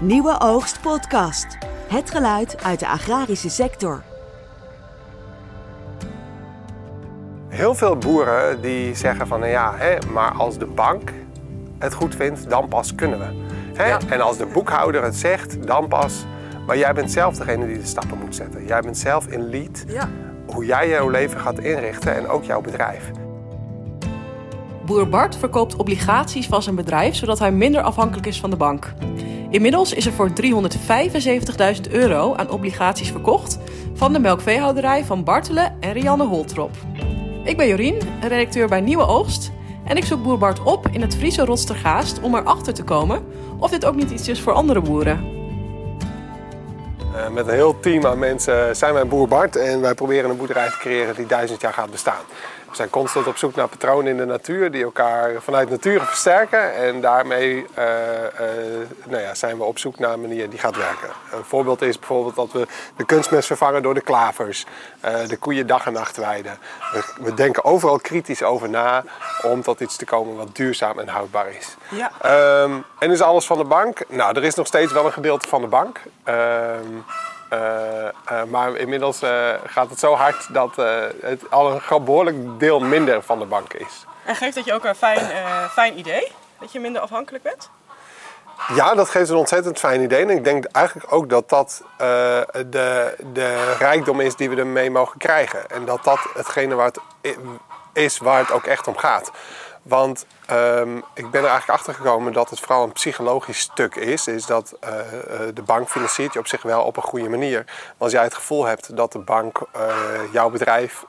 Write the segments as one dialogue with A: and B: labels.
A: Nieuwe Oogst Podcast. Het geluid uit de agrarische sector.
B: Heel veel boeren die zeggen van nou ja, hè, maar als de bank het goed vindt, dan pas kunnen we. Hè?
C: Ja.
B: En als de boekhouder het zegt, dan pas. Maar jij bent zelf degene die de stappen moet zetten. Jij bent zelf in lead
C: Ja.
B: hoe jij jouw leven gaat inrichten en ook jouw bedrijf.
C: Boer Bart verkoopt obligaties van zijn bedrijf zodat hij minder afhankelijk is van de bank. Inmiddels is er voor 375.000 euro aan obligaties verkocht van de melkveehouderij van Bartelen en Rianne Holtrop. Ik ben Jorien, redacteur bij Nieuwe Oogst en ik zoek boer Bart op in het Friese Rotstergaast om erachter te komen of dit ook niet iets is voor andere boeren.
B: Eh, met een heel team aan mensen zijn wij Boer Bart en wij proberen een boerderij te creëren die duizend jaar gaat bestaan. We zijn constant op zoek naar patronen in de natuur die elkaar vanuit nature versterken. En daarmee eh, eh, nou ja, zijn we op zoek naar een manier die gaat werken. Een voorbeeld is bijvoorbeeld dat we de kunstmest vervangen door de klavers. eh, de koeien dag en nacht weiden. We, we denken overal kritisch over na om tot iets te komen wat duurzaam en houdbaar is.
C: Ja.
B: Ehm, en is alles van de bank? Nou, er is nog steeds wel een gedeelte van de bank. Ehm, eh, eh, maar inmiddels eh, gaat het zo hard dat eh, het al een behoorlijk deel minder van de bank is.
D: En geeft dat je ook een fijn, eh, fijn idee? Dat je minder afhankelijk bent?
B: Ja, dat geeft een ontzettend fijn idee. En ik denk eigenlijk ook dat dat eh, de, de rijkdom is die we ermee mogen krijgen. En dat dat hetgene waar het is waar het ook echt om gaat. Want ehm, ik ben er eigenlijk achter gekomen dat het vooral een psychologisch stuk is. Is dat eh, eh, de bank financiert je op zich wel op een goede manier. Maar als jij het gevoel hebt dat de bank eh, jouw bedrijf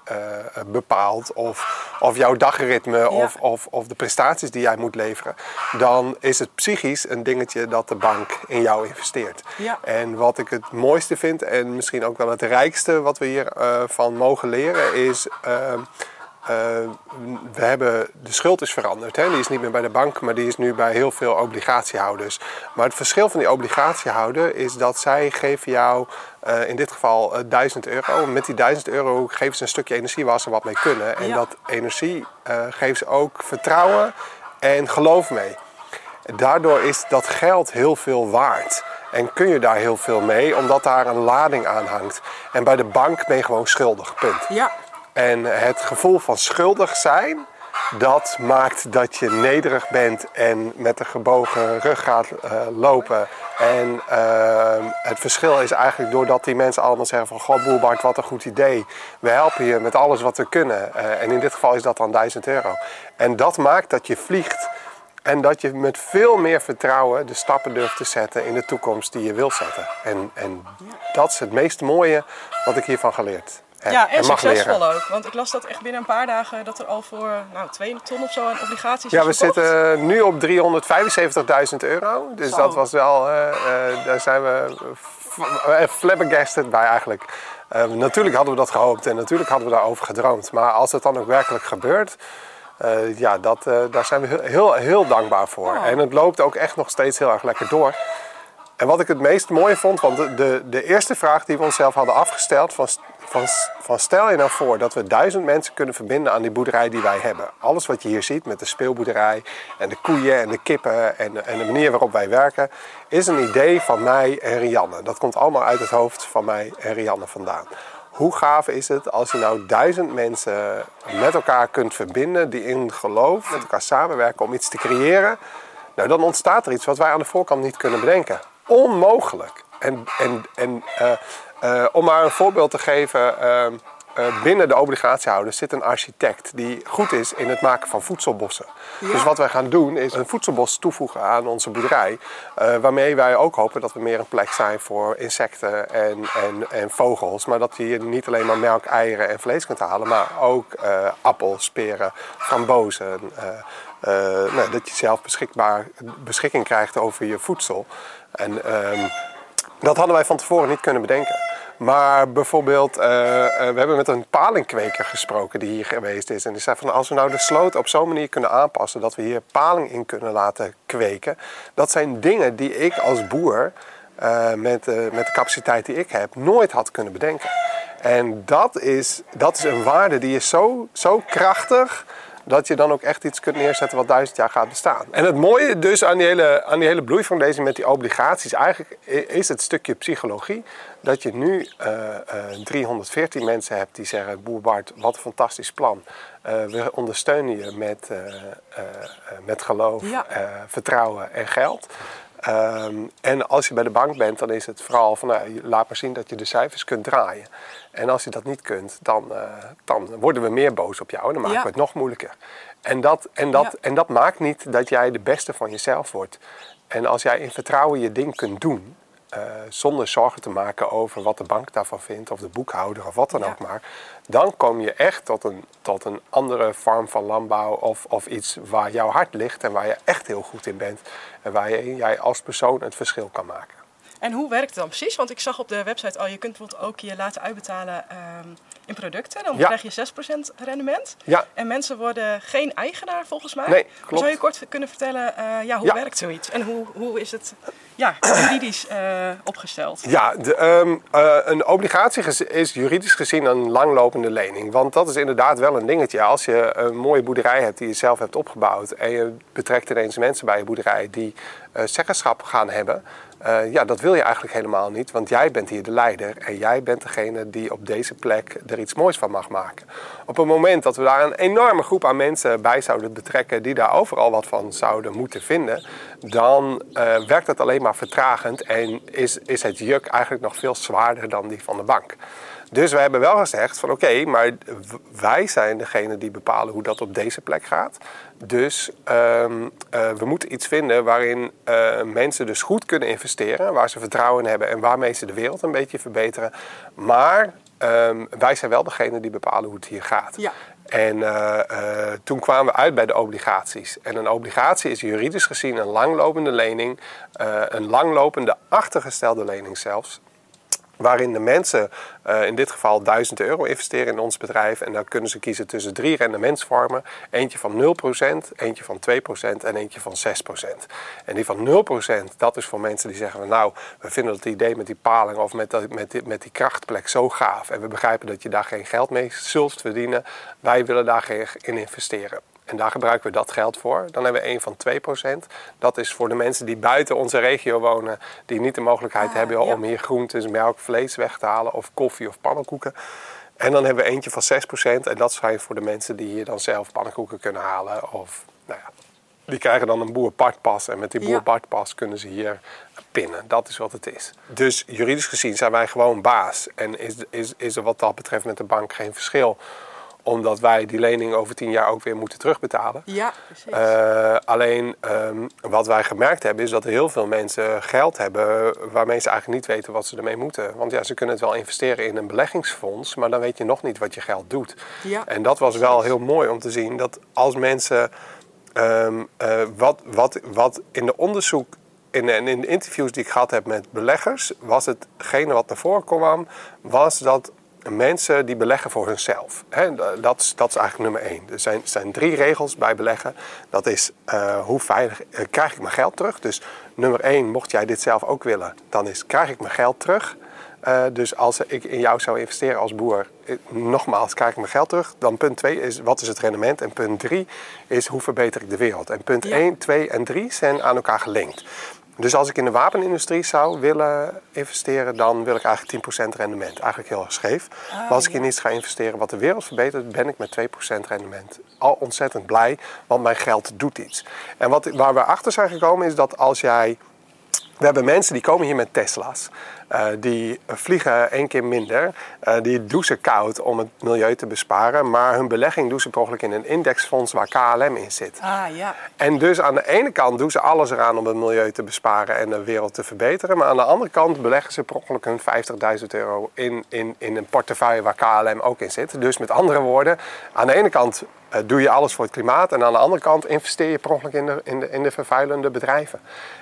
B: bepaalt, of, of jouw dagritme, of, of, of de prestaties die jij moet leveren, dan is het psychisch een dingetje dat de bank in jou investeert.
D: Ja.
B: En wat ik het mooiste vind, en misschien ook wel het rijkste wat we hiervan van mogen leren, is. Eh, we hebben, de schuld is veranderd. Hè? Die is niet meer bij de bank, maar die is nu bij heel veel obligatiehouders. Maar het verschil van die obligatiehouder is dat zij geven jou eh, in dit geval eh, 1000 euro. Met die 1000 euro geven ze een stukje energie waar ze wat mee kunnen. En
D: Ja.
B: dat energie geeft ze ook vertrouwen en geloof mee. Daardoor is dat geld heel veel waard. En kun je daar heel veel mee, omdat daar een lading aan hangt. En bij de bank ben je gewoon schuldig, punt.
D: Ja.
B: En het gevoel van schuldig zijn, dat maakt dat je nederig bent en met een gebogen rug gaat eh, lopen. En eh, het verschil is eigenlijk doordat die mensen allemaal zeggen van... Goh, Boer Bart, wat een goed idee. We helpen je met alles wat we kunnen. Eh, en in dit geval is dat dan 1000 euro. En dat maakt dat je vliegt en dat je met veel meer vertrouwen de stappen durft te zetten in de toekomst die je wil zetten. En, en dat is het meest mooie wat ik hiervan geleerd
D: ja, en succesvol ook. Want ik las dat echt binnen een paar dagen dat er al voor nou, 2 ton of zo aan obligaties
B: Ja,
D: is
B: we
D: verkocht.
B: zitten nu op 375.000 euro. Dus
D: Zo.
B: dat was wel, eh, eh, daar zijn we eh, flabbergasted bij eigenlijk. Eh, natuurlijk hadden we dat gehoopt en natuurlijk hadden we daarover gedroomd. Maar als het dan ook werkelijk gebeurt, eh, ja, dat, eh, daar zijn we heel, heel, heel dankbaar voor.
D: Oh.
B: En het loopt ook echt nog steeds heel erg lekker door. En wat ik het meest mooie vond, want de, de, de eerste vraag die we onszelf hadden afgesteld: van, van, van stel je nou voor dat we duizend mensen kunnen verbinden aan die boerderij die wij hebben. Alles wat je hier ziet met de speelboerderij en de koeien en de kippen en, en de manier waarop wij werken, is een idee van mij en Rianne. Dat komt allemaal uit het hoofd van mij en Rianne vandaan. Hoe gaaf is het als je nou duizend mensen met elkaar kunt verbinden die in geloof met elkaar samenwerken om iets te creëren? Nou, dan ontstaat er iets wat wij aan de voorkant niet kunnen bedenken. Onmogelijk. En, en, en eh, eh, om maar een voorbeeld te geven, ehm, eh, binnen de obligatiehouders zit een architect die goed is in het maken van voedselbossen. Dus wat wij gaan doen is een voedselbos toevoegen aan onze boerderij. eh, waarmee wij ook hopen dat we meer een plek zijn voor insecten en, en, en vogels. Maar dat je hier niet alleen maar melk, eieren en vlees kunt halen, maar ook eh appels, peren, frambozen. nou, dat je zelf beschikbaar, beschikking krijgt over je voedsel. En ehm, dat hadden wij van tevoren niet kunnen bedenken. Maar bijvoorbeeld, eh, eh, we hebben met een palingkweker gesproken die hier geweest is. En die zei van als we nou de sloot op zo'n manier kunnen aanpassen dat we hier paling in kunnen laten kweken. Dat zijn dingen die ik als boer eh, met, met de capaciteit die ik heb nooit had kunnen bedenken. En dat is, dat is een waarde die is zo, zo krachtig dat je dan ook echt iets kunt neerzetten wat duizend jaar gaat bestaan. En het mooie dus aan die hele, aan die hele bloeifoundation met die obligaties, eigenlijk is het stukje psychologie. Dat je nu uh, uh, 314 mensen hebt die zeggen, Boer Bart, wat een fantastisch plan. Uh, we ondersteunen je met, met geloof,
C: Ja.
B: vertrouwen en geld. Ehm, en als je bij de bank bent, dan is het vooral van nou, laat maar zien dat je de cijfers kunt draaien. En als je dat niet kunt, dan, eh, dan worden we meer boos op jou en dan maken
C: Ja.
B: we het nog moeilijker. En dat, en, dat,
C: Ja.
B: en dat maakt niet dat jij de beste van jezelf wordt. En als jij in vertrouwen je ding kunt doen, eh, zonder zorgen te maken over wat de bank daarvan vindt, of de boekhouder of wat dan
C: Ja.
B: ook maar, dan kom je echt tot een, tot een andere vorm van landbouw of, of iets waar jouw hart ligt en waar je echt heel goed in bent. En waar je, jij als persoon het verschil kan maken.
D: En hoe werkt het dan precies? Want ik zag op de website al, je kunt bijvoorbeeld ook je laten uitbetalen ehm, in producten. Dan
B: Ja.
D: krijg je 6% rendement.
B: Ja,
D: En mensen worden geen eigenaar volgens mij.
B: Nee, klopt.
D: Zou je kort kunnen vertellen, eh, ja, hoe
B: Ja.
D: werkt zoiets? En hoe, hoe is het ja, juridisch eh, opgesteld?
B: Ja, de, ehm, eh, een obligatie is juridisch gezien een langlopende lening. Want dat is inderdaad wel een dingetje. Als je een mooie boerderij hebt die je zelf hebt opgebouwd... en je betrekt ineens mensen bij je boerderij die eh, zeggenschap gaan hebben... eh, ja, dat wil je eigenlijk helemaal niet, want jij bent hier de leider... en jij bent degene die op deze plek er iets moois van mag maken. Op het moment dat we daar een enorme groep aan mensen bij zouden betrekken... die daar overal wat van zouden moeten vinden... dan eh, werkt dat alleen maar vertragend en is, is het juk eigenlijk nog veel zwaarder dan die van de bank. Dus we hebben wel gezegd van oké, maar wij zijn degene die bepalen hoe dat op deze plek gaat. Dus ehm, eh, we moeten iets vinden waarin eh, mensen dus goed kunnen investeren, waar ze vertrouwen in hebben en waarmee ze de wereld een beetje verbeteren. Maar ehm, wij zijn wel degene die bepalen hoe het hier gaat.
C: Ja.
B: En eh, toen kwamen we uit bij de obligaties. En een obligatie is juridisch gezien een langlopende lening, een langlopende achtergestelde lening zelfs. Waarin de mensen eh, in dit geval 1000 euro investeren in ons bedrijf. En dan kunnen ze kiezen tussen drie rendementsvormen. Eentje van 0%, eentje van 2% en eentje van 6%. En die van 0%, dat is voor mensen die zeggen... nou, we vinden het idee met die paling of met, met, die, met die krachtplek zo gaaf. En we begrijpen dat je daar geen geld mee zult verdienen. Wij willen daar geen in investeren. En daar gebruiken we dat geld voor. Dan hebben we een van 2%. Dat is voor de mensen die buiten onze regio wonen, die niet de mogelijkheid
C: Ah,
B: hebben
C: ja.
B: om hier groentes, melk, vlees weg te halen of koffie of pannenkoeken. En dan hebben we eentje van 6%. En dat zijn voor de mensen die hier dan zelf pannenkoeken kunnen halen. Of, nou ja, die krijgen dan een boerpartpas. En met die boerpartpas kunnen ze hier pinnen. Dat is wat het is. Dus juridisch gezien zijn wij gewoon baas. En is, is, is er wat dat betreft met de bank geen verschil. Omdat wij die lening over 10 jaar ook weer moeten terugbetalen.
C: Ja, precies.
B: Eh, alleen ehm, wat wij gemerkt hebben is dat heel veel mensen geld hebben waarmee ze eigenlijk niet weten wat ze ermee moeten. Want ja, ze kunnen het wel investeren in een beleggingsfonds, maar dan weet je nog niet wat je geld doet.
C: Ja,
B: en dat was wel heel mooi om te zien dat als mensen ehm, eh, wat, wat, wat in de onderzoek in, en in de interviews die ik gehad heb met beleggers, was hetgene wat naar voren kwam, was dat mensen die beleggen voor hunzelf. Dat, is, dat is eigenlijk nummer één. Er zijn, zijn drie regels bij beleggen. Dat is eh, hoe veilig eh, krijg ik mijn geld terug. Dus nummer één, mocht jij dit zelf ook willen, dan is krijg ik mijn geld terug. Eh, dus als ik in jou zou investeren als boer, nogmaals, krijg ik mijn geld terug. Dan punt 2 is wat is het rendement. En punt 3 is hoe verbeter ik de wereld. En punt
C: Ja.
B: 1, 2 en 3 zijn aan elkaar gelinkt. Dus als ik in de wapenindustrie zou willen investeren, dan wil ik eigenlijk 10% rendement. Eigenlijk heel erg scheef. maar als ik in iets ga investeren wat de wereld verbetert, ben ik met 2% rendement al ontzettend blij, want mijn geld doet iets. En wat, waar we achter zijn gekomen is dat als jij we hebben mensen die komen hier met Tesla's. Eh, die vliegen één keer minder. Eh, die douchen koud om het milieu te besparen. Maar hun belegging doen ze ongeluk in een indexfonds waar KLM in zit.
C: ah, ja.
B: En dus aan de ene kant doen ze alles eraan om het milieu te besparen en de wereld te verbeteren. Maar aan de andere kant beleggen ze per ongeluk hun 50.000 euro in, in, in een portefeuille waar KLM ook in zit. Dus met andere woorden, aan de ene kant eh, doe je alles voor het klimaat. En aan de andere kant investeer je per ongeluk in de, in de, in de vervuilende bedrijven.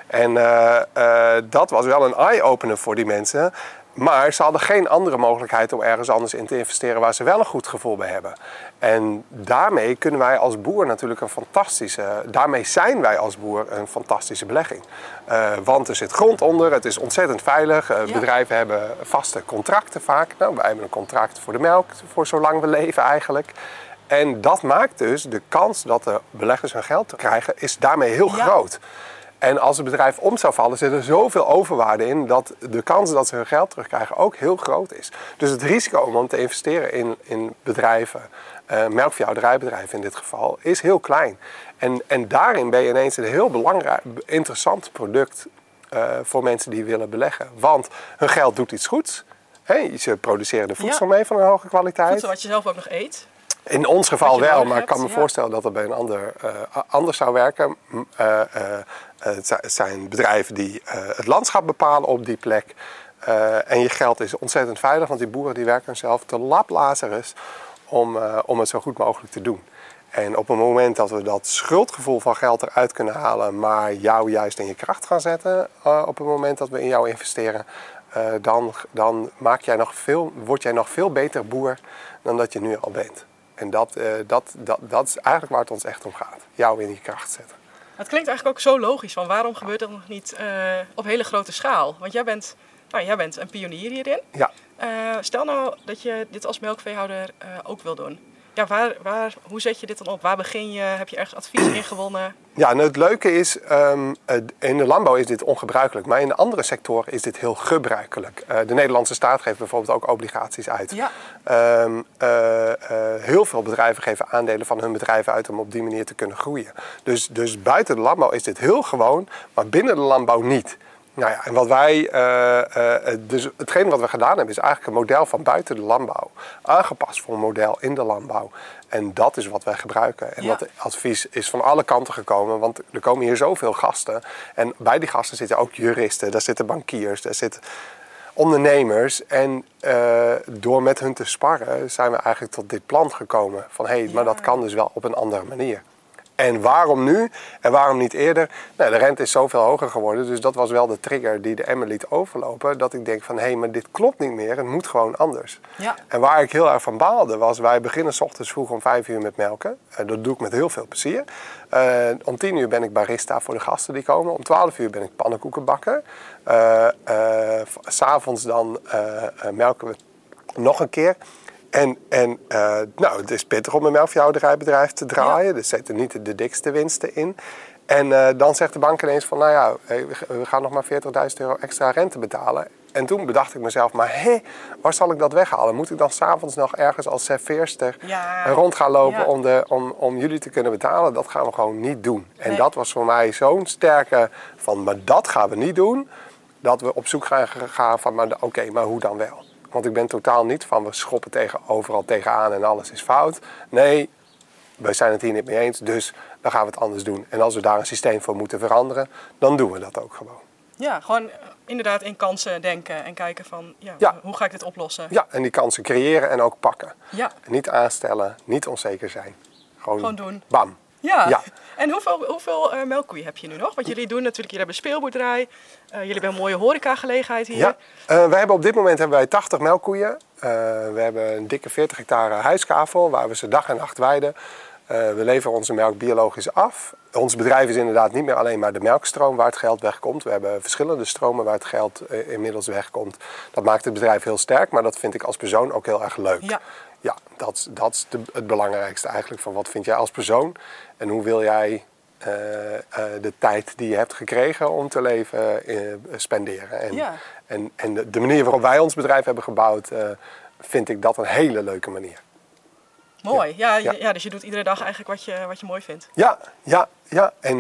B: En eh, eh, dat was wel een eye-opener voor die mensen. Maar ze hadden geen andere mogelijkheid om ergens anders in te investeren waar ze wel een goed gevoel bij hebben. En daarmee kunnen wij als boer natuurlijk een fantastische. Daarmee zijn wij als boer een fantastische belegging. Eh, want er zit grond onder, het is ontzettend veilig.
C: Ja.
B: Bedrijven hebben vaste contracten vaak. Nou, wij hebben een contract voor de melk, voor zolang we leven eigenlijk. En dat maakt dus de kans dat de beleggers hun geld krijgen, is daarmee heel
D: Ja.
B: groot. En als het bedrijf om zou vallen, zit er zoveel overwaarde in dat de kans dat ze hun geld terugkrijgen ook heel groot is. Dus het risico om te investeren in, in bedrijven, eh melkveehouderijbedrijven in dit geval, is heel klein. En, en daarin ben je ineens een heel belangrijk, interessant product eh, voor mensen die willen beleggen. Want hun geld doet iets goeds. Hè, ze produceren de voedsel
D: Ja.
B: mee van een hoge kwaliteit.
D: Voedsel wat je zelf ook nog eet.
B: In ons geval wel, maar ik kan me
D: ja.
B: voorstellen dat het bij een ander eh, a- anders zou werken. Eh, eh, het zi- het zijn bedrijven die eh, het landschap bepalen op die plek. Eh, en je geld is ontzettend veilig, want die boeren die werken zelf te laplazerus om, eh, om het zo goed mogelijk te doen. En op het moment dat we dat schuldgevoel van geld eruit kunnen halen, maar jou juist in je kracht gaan zetten, eh, op het moment dat we in jou investeren, eh, dan, dan maak jij nog veel, word jij nog veel beter boer dan dat je nu al bent. En dat, eh, dat, dat, dat is eigenlijk waar het ons echt om gaat. Jou in je kracht zetten.
D: Het klinkt eigenlijk ook zo logisch. Van waarom gebeurt dat nog niet eh, op hele grote schaal? Want jij bent, nou, jij bent een pionier hierin.
B: Ja,
D: Eh, stel nou dat je dit als melkveehouder eh, ook wil doen. Ja, waar, waar, hoe zet je dit dan op? Waar begin je? Heb je ergens advies ingewonnen?
B: Ja, en het leuke is, ehm, eh, in de landbouw is dit ongebruikelijk, maar in de andere sectoren is dit heel gebruikelijk. Eh, de Nederlandse staat geeft bijvoorbeeld ook obligaties uit.
D: Ja.
B: Ehm, eh, eh, heel veel bedrijven geven aandelen van hun bedrijven uit om op die manier te kunnen groeien. Dus, dus buiten de landbouw is dit heel gewoon, maar binnen de landbouw niet. Nou ja, en wat wij, eh, eh, dus hetgeen wat we gedaan hebben, is eigenlijk een model van buiten de landbouw. Aangepast voor een model in de landbouw. En dat is wat wij gebruiken. En
D: Ja.
B: dat advies is van alle kanten gekomen, want er komen hier zoveel gasten. En bij die gasten zitten ook juristen, daar zitten bankiers, daar zitten ondernemers. En eh, door met hun te sparren zijn we eigenlijk tot dit plan gekomen. Van hé, hey, maar dat kan dus wel op een andere manier. En waarom nu en waarom niet eerder? Nou, de rente is zoveel hoger geworden, dus dat was wel de trigger die de emmer liet overlopen. Dat ik denk van hé, hey, maar dit klopt niet meer, het moet gewoon anders.
D: Ja.
B: En waar ik heel erg van baalde was, wij beginnen s ochtends vroeg om vijf uur met melken. Eh, dat doe ik met heel veel plezier. Eh, om tien uur ben ik barista voor de gasten die komen. Om twaalf uur ben ik pannenkoeken bakken. Eh, eh, v- S'avonds dan melken we nog een keer. En, en eh, nou, het is pittig om een melkveehouderijbedrijf te draaien. Er zitten niet de dikste winsten in. En eh, dan zegt de bank ineens van, nou ja, we gaan nog maar 40.000 euro extra rente betalen. En toen bedacht ik mezelf, maar hé, waar zal ik dat weghalen? Moet ik dan s'avonds nog ergens als serveerster
D: Ja.
B: rond gaan lopen
D: Ja.
B: om, de, om, om jullie te kunnen betalen? Dat gaan we gewoon niet doen. En
D: Nee.
B: dat was voor mij zo'n sterke van, maar dat gaan we niet doen. Dat we op zoek gaan gaan van, maar oké, maar hoe dan wel? Want ik ben totaal niet van, we schoppen tegen, overal tegenaan en alles is fout. Nee, wij zijn het hier niet mee eens, dus dan gaan we het anders doen. En als we daar een systeem voor moeten veranderen, dan doen we dat ook gewoon.
D: Ja, gewoon eh, inderdaad in kansen denken en kijken van ja,
B: Ja.
D: hoe ga ik dit oplossen?
B: Ja, en die kansen creëren en ook pakken.
D: Ja.
B: En niet aanstellen, niet onzeker zijn. Gewoon,
D: Gewoon doen.
B: Bam.
D: Ja.
B: Ja.
D: En hoeveel, hoeveel eh, melkkoeien heb je nu nog? Want jullie doen natuurlijk, jullie hebben een speelboerderij, eh, jullie hebben een mooie horecagelegenheid hier.
B: Ja, eh, wij hebben op dit moment hebben wij 80 melkkoeien. We hebben een dikke 40 hectare huiskavel waar we ze dag en nacht weiden. We leveren onze melk biologisch af. Ons bedrijf is inderdaad niet meer alleen maar de melkstroom waar het geld wegkomt. We hebben verschillende stromen waar het geld inmiddels wegkomt. Dat maakt het bedrijf heel sterk, maar dat vind ik als persoon ook heel erg leuk.
D: Ja.
B: Ja, dat, is- dat is de- het belangrijkste eigenlijk. Van wat vind jij als persoon en hoe wil jij eh, eh, de tijd die je hebt gekregen om te leven eh, spenderen. En,
D: Ja.
B: en, en de, de manier waarop wij ons bedrijf hebben gebouwd, vind ik dat een hele leuke manier.
D: Mooi. Ja,
B: Ja.
D: ja. dus je doet iedere dag eigenlijk wat je, wat je mooi vindt.
B: Ja, ja, ja. En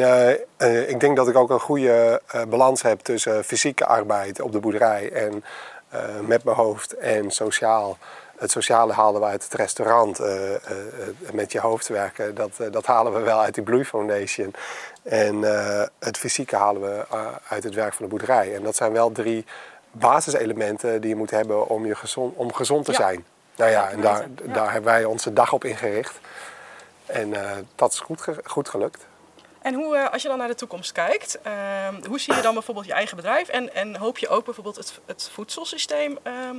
B: ik denk dat ik ook een goede balans heb tussen fysieke arbeid op de boerderij en met mijn hoofd en sociaal. Het sociale halen we uit het restaurant. eh, eh, eh, met je hoofd werken, dat, dat halen we wel uit die Bloei Foundation. En het fysieke halen we uit het werk van de boerderij. En dat zijn wel drie basiselementen die je moet hebben om, je gezond, om gezond te
D: Ja.
B: zijn. Nou ja, en daar,
D: ja.
B: daar hebben wij onze dag op ingericht. En dat is goed, ge- goed gelukt.
D: En hoe, als je dan naar de toekomst kijkt, ehm, hoe zie je dan bijvoorbeeld je eigen bedrijf? En, en hoop je ook bijvoorbeeld het, het voedselsysteem ehm,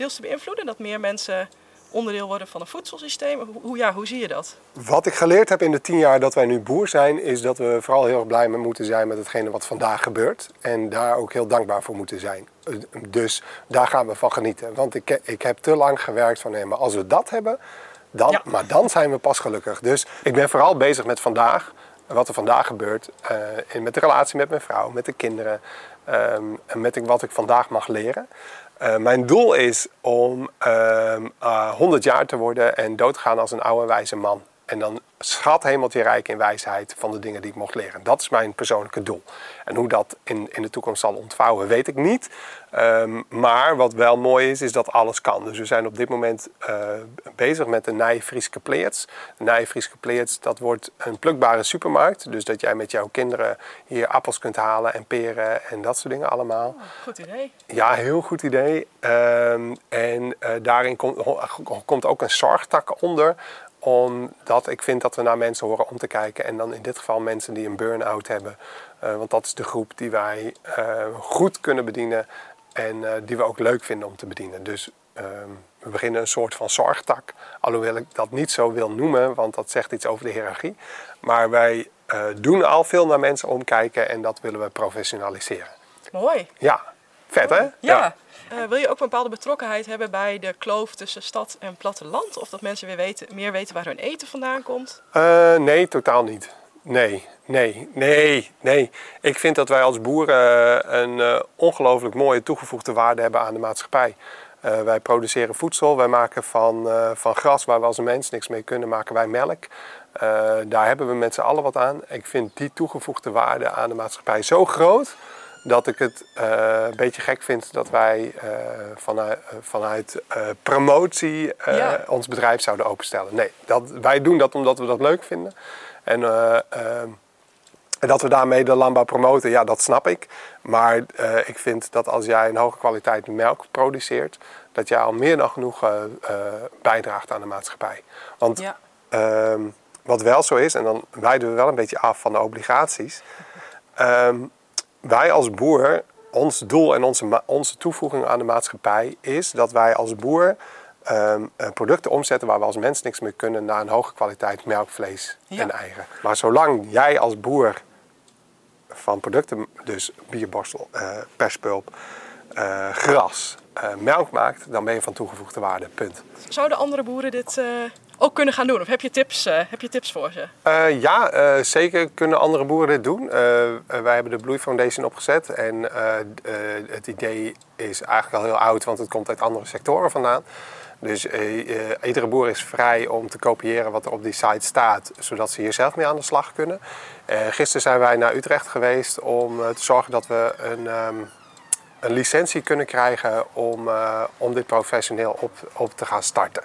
D: deels te beïnvloeden? Dat meer mensen onderdeel worden van een voedselsysteem? Hoe, ja, hoe zie je dat?
B: Wat ik geleerd heb in de tien jaar dat wij nu boer zijn, is dat we vooral heel erg blij mee moeten zijn met hetgene wat vandaag gebeurt. En daar ook heel dankbaar voor moeten zijn. Eh, Dus daar gaan we van genieten. Want ik, ik heb te lang gewerkt van, nee, maar als we dat hebben, Dan,
D: Ja.
B: Maar dan zijn we pas gelukkig. Dus ik ben vooral bezig met vandaag. Wat er vandaag gebeurt. eh, in- met de relatie met mijn vrouw, met de kinderen. ehm, en met wat ik vandaag mag leren. Eh, mijn doel is om ehm, eh, 100 jaar te worden en dood te gaan als een oude wijze man. En dan schat hemeltje rijk in wijsheid van de dingen die ik mocht leren. Dat is mijn persoonlijke doel. En hoe dat in, in de toekomst zal ontvouwen, weet ik niet. Ehm, maar wat wel mooi is, is dat alles kan. Dus we zijn op dit moment eh, bezig met de Nijfrieske Pleerts. De Nijfrieske Pleerts, dat wordt een plukbare supermarkt. Dus dat jij met jouw kinderen hier appels kunt halen en peren en dat soort dingen allemaal.
D: Goed idee.
B: Ja, heel goed idee. Ehm, en eh, daarin komt, komt ook een zorgtak onder. Omdat ik vind dat we naar mensen horen om te kijken. En dan in dit geval mensen die een burn-out hebben. Eh, want dat is de groep die wij eh, goed kunnen bedienen. En eh, die we ook leuk vinden om te bedienen. Dus ehm, we beginnen een soort van zorgtak. Alhoewel ik dat niet zo wil noemen, want dat zegt iets over de hiërarchie. Maar wij doen al veel naar mensen omkijken en dat willen we professionaliseren.
D: Mooi.
B: Ja, vet hè?
D: Ja. Eh, wil je ook een bepaalde betrokkenheid hebben bij de kloof tussen stad en platteland? Of dat mensen weer weten, meer weten waar hun eten vandaan komt?
B: Eh, nee, totaal niet. Nee, nee, nee, nee. Ik vind dat wij als boeren eh, een eh, ongelooflijk mooie toegevoegde waarde hebben aan de maatschappij. Eh, wij produceren voedsel, wij maken van, eh, van gras waar we als een mens niks mee kunnen, maken wij melk. Eh, daar hebben we met z'n allen wat aan. Ik vind die toegevoegde waarde aan de maatschappij zo groot dat ik het eh, een beetje gek vind dat wij eh, vanuit, eh, vanuit eh, promotie
D: Ja.
B: ons bedrijf zouden openstellen. Nee, dat, wij doen dat omdat we dat leuk vinden. En, eh, eh, en dat we daarmee de landbouw promoten, ja, dat snap ik. Maar ik vind dat als jij een hoge kwaliteit melk produceert, dat jij al meer dan genoeg bijdraagt aan de maatschappij. Want
D: Ja.
B: Ehm, wat wel zo is, en dan wijden we wel een beetje af van de obligaties. Ehm, wij als boer, ons doel en onze, onze toevoeging aan de maatschappij is dat wij als boer ehm, eh, producten omzetten waar we als mens niks meer kunnen naar een hoge kwaliteit melk, vlees
D: Ja.
B: en eigen. Maar zolang jij als boer van producten, dus bierborstel, eh perspulp, eh, gras, melk maakt, dan ben je van toegevoegde waarde. Punt.
D: Zouden andere boeren dit ook kunnen gaan doen? Of heb je tips, eh, heb je tips voor ze?
B: Eh, ja, eh, zeker kunnen andere boeren dit doen. Wij hebben de Bloei Foundation opgezet. En het idee is eigenlijk al heel oud, want het komt uit andere sectoren vandaan. Dus iedere boer is vrij om te kopiëren wat er op die site staat, zodat ze hier zelf mee aan de slag kunnen. Gisteren zijn wij naar Utrecht geweest om te zorgen dat we een, ehm, een licentie kunnen krijgen om, om dit professioneel op, op te gaan starten.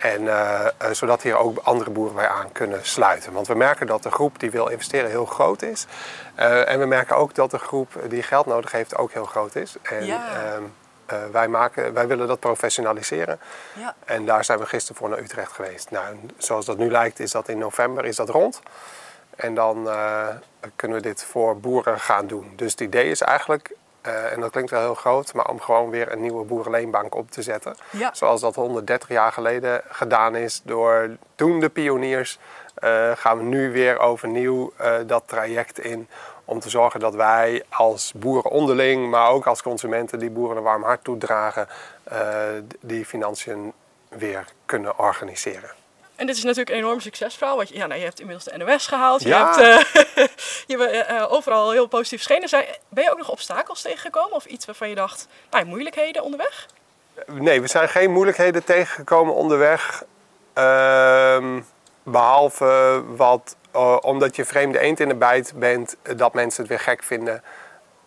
B: En eh, eh, zodat hier ook andere boeren bij aan kunnen sluiten. Want we merken dat de groep die wil investeren heel groot is. Eh, en we merken ook dat de groep die geld nodig heeft ook heel groot is. En
D: Ja.
B: ehm, eh, wij, maken, wij willen dat professionaliseren.
D: Ja.
B: En daar zijn we gisteren voor naar Utrecht geweest. Nou, zoals dat nu lijkt is dat in november is dat rond. En dan kunnen we dit voor boeren gaan doen. Dus het idee is eigenlijk, eh, en dat klinkt wel heel groot, maar om gewoon weer een nieuwe boerenleenbank op te zetten.
D: Ja.
B: Zoals dat 130 jaar geleden gedaan is door toen de pioniers, eh, gaan we nu weer overnieuw eh, dat traject in. Om te zorgen dat wij als boeren onderling, maar ook als consumenten die boeren een warm hart toedragen, die financiën weer kunnen organiseren.
D: En dit is natuurlijk een enorm succesverhaal. Want je, ja, nou, je hebt inmiddels de NOS gehaald. Je hebt eh, je bent, eh, overal heel positief verschenen. Zijn, ben je ook nog obstakels tegengekomen? Of iets waarvan je dacht, nou, moeilijkheden onderweg?
B: Nee, we zijn geen moeilijkheden tegengekomen onderweg. Ehm, behalve wat, eh, omdat je vreemde eend in de bijt bent, eh, dat mensen het weer gek vinden.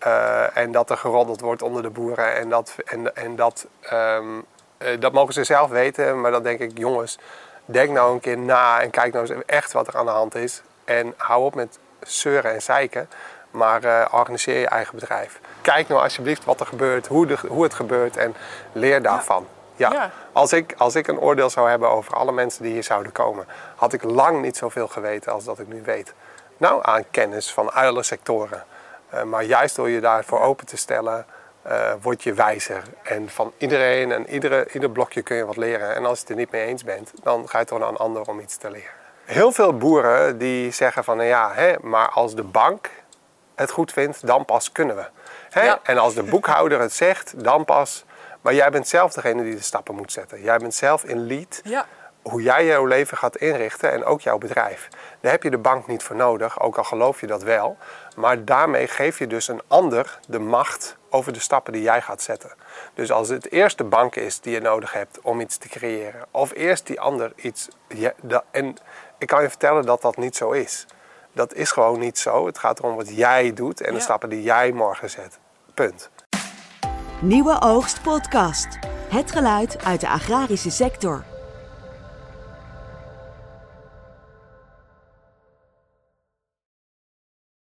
B: Eh, en dat er geroddeld wordt onder de boeren. En dat, en, en dat, ehm, eh, dat mogen ze zelf weten. Maar dan denk ik, jongens, denk nou een keer na en kijk nou eens echt wat er aan de hand is. En hou op met zeuren en zeiken. Maar eh, organiseer je eigen bedrijf. Kijk nou alsjeblieft wat er gebeurt, hoe, de, hoe het gebeurt en leer daarvan. Ja.
D: Ja.
B: Als, ik, als ik een oordeel zou hebben over alle mensen die hier zouden komen, had ik lang niet zoveel geweten als dat ik nu weet. Nou, aan kennis van alle sectoren. Eh, maar juist door je daarvoor open te stellen, eh, word je wijzer. En van iedereen en iedere, ieder blokje kun je wat leren. En als je het er niet mee eens bent, dan ga je toch naar een ander om iets te leren. Heel veel boeren die zeggen van, nou ja, hè, maar als de bank het goed vindt, dan pas kunnen we. Hè?
D: Ja.
B: En als de boekhouder het zegt, dan pas. Maar jij bent zelf degene die de stappen moet zetten. Jij bent zelf in lead
D: Ja.
B: Hoe jij jouw leven gaat inrichten en ook jouw bedrijf. Daar heb je de bank niet voor nodig, ook al geloof je dat wel. Maar daarmee geef je dus een ander de macht over de stappen die jij gaat zetten. Dus als het eerst de bank is die je nodig hebt om iets te creëren, of eerst die ander iets. Ja, en ik kan je vertellen dat dat niet zo is. Dat is gewoon niet zo. Het gaat erom wat jij doet en de stappen die jij morgen zet. Punt.
A: Nieuwe Oogst Podcast. Het geluid uit de agrarische sector.